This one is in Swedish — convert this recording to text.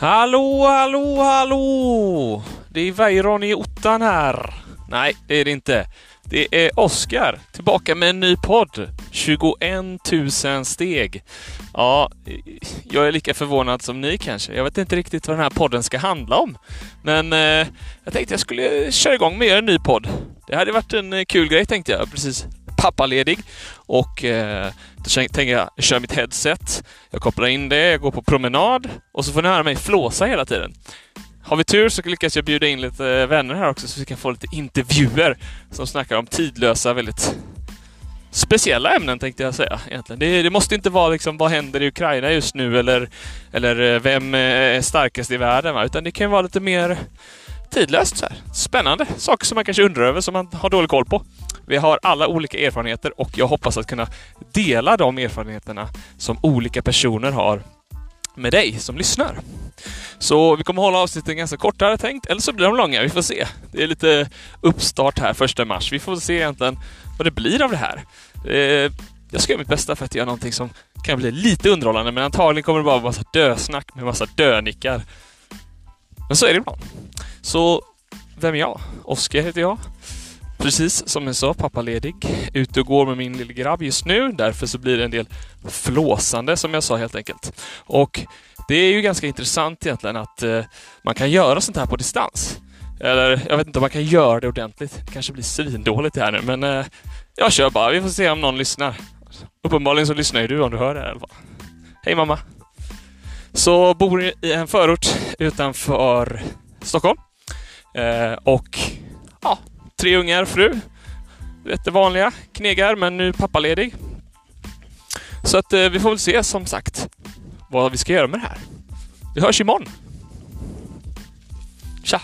Hallå, hallå, hallå! Det är Weiron i ottan här. Nej, det är det inte. Det är Oskar, tillbaka med en ny podd. 21 000 steg. Ja, jag är lika förvånad som ni kanske. Jag vet inte riktigt vad den här podden ska handla om. Men eh, jag tänkte jag skulle köra igång med en ny podd. Det hade varit en eh, kul grej tänkte jag. Precis pappaledig. Och eh, då tänker jag, jag kör mitt headset, jag kopplar in det, jag går på promenad och så får ni höra mig flåsa hela tiden. Har vi tur så lyckas jag bjuda in lite vänner här också så vi kan få lite intervjuer som snackar om tidlösa, väldigt speciella ämnen tänkte jag säga egentligen. Det, det, måste inte vara liksom vad händer i Ukraina just nu eller, eller eh, vem eh, är starkast i världen, va? utan det kan vara lite mer tidlöst. Så här. Spännande saker som man kanske undrar över, som man har dålig koll på. Vi har alla olika erfarenheter och jag hoppas att kunna dela de erfarenheterna som olika personer har med dig som lyssnar. Så vi kommer hålla avsnitten ganska kortare tänkt, eller så blir de långa. Vi får se. Det är lite uppstart här första mars. Vi får se egentligen vad det blir av det här. Eh, jag ska göra mitt bästa för att göra någonting som kan bli lite underhållande, men antagligen kommer det bara vara massa dösnack med massa dönickar. Men så är det ibland. Så, vem är jag? Oskar heter jag. Precis som jag sa, pappaledig. Ute och går med min lille grabb just nu. Därför så blir det en del flåsande som jag sa helt enkelt. Och det är ju ganska intressant egentligen att eh, man kan göra sånt här på distans. Eller jag vet inte om man kan göra det ordentligt. Det kanske blir svindåligt det här nu, men eh, jag kör bara. Vi får se om någon lyssnar. Uppenbarligen så lyssnar ju du om du hör det här i alla fall. Hej mamma! Så bor i en förort utanför Stockholm. Eh, och ja, tre ungar, fru. Rätt det vanliga. Knegar, men nu pappaledig. Så att eh, vi får väl se som sagt vad vi ska göra med det här. Vi hörs imorgon. Tja!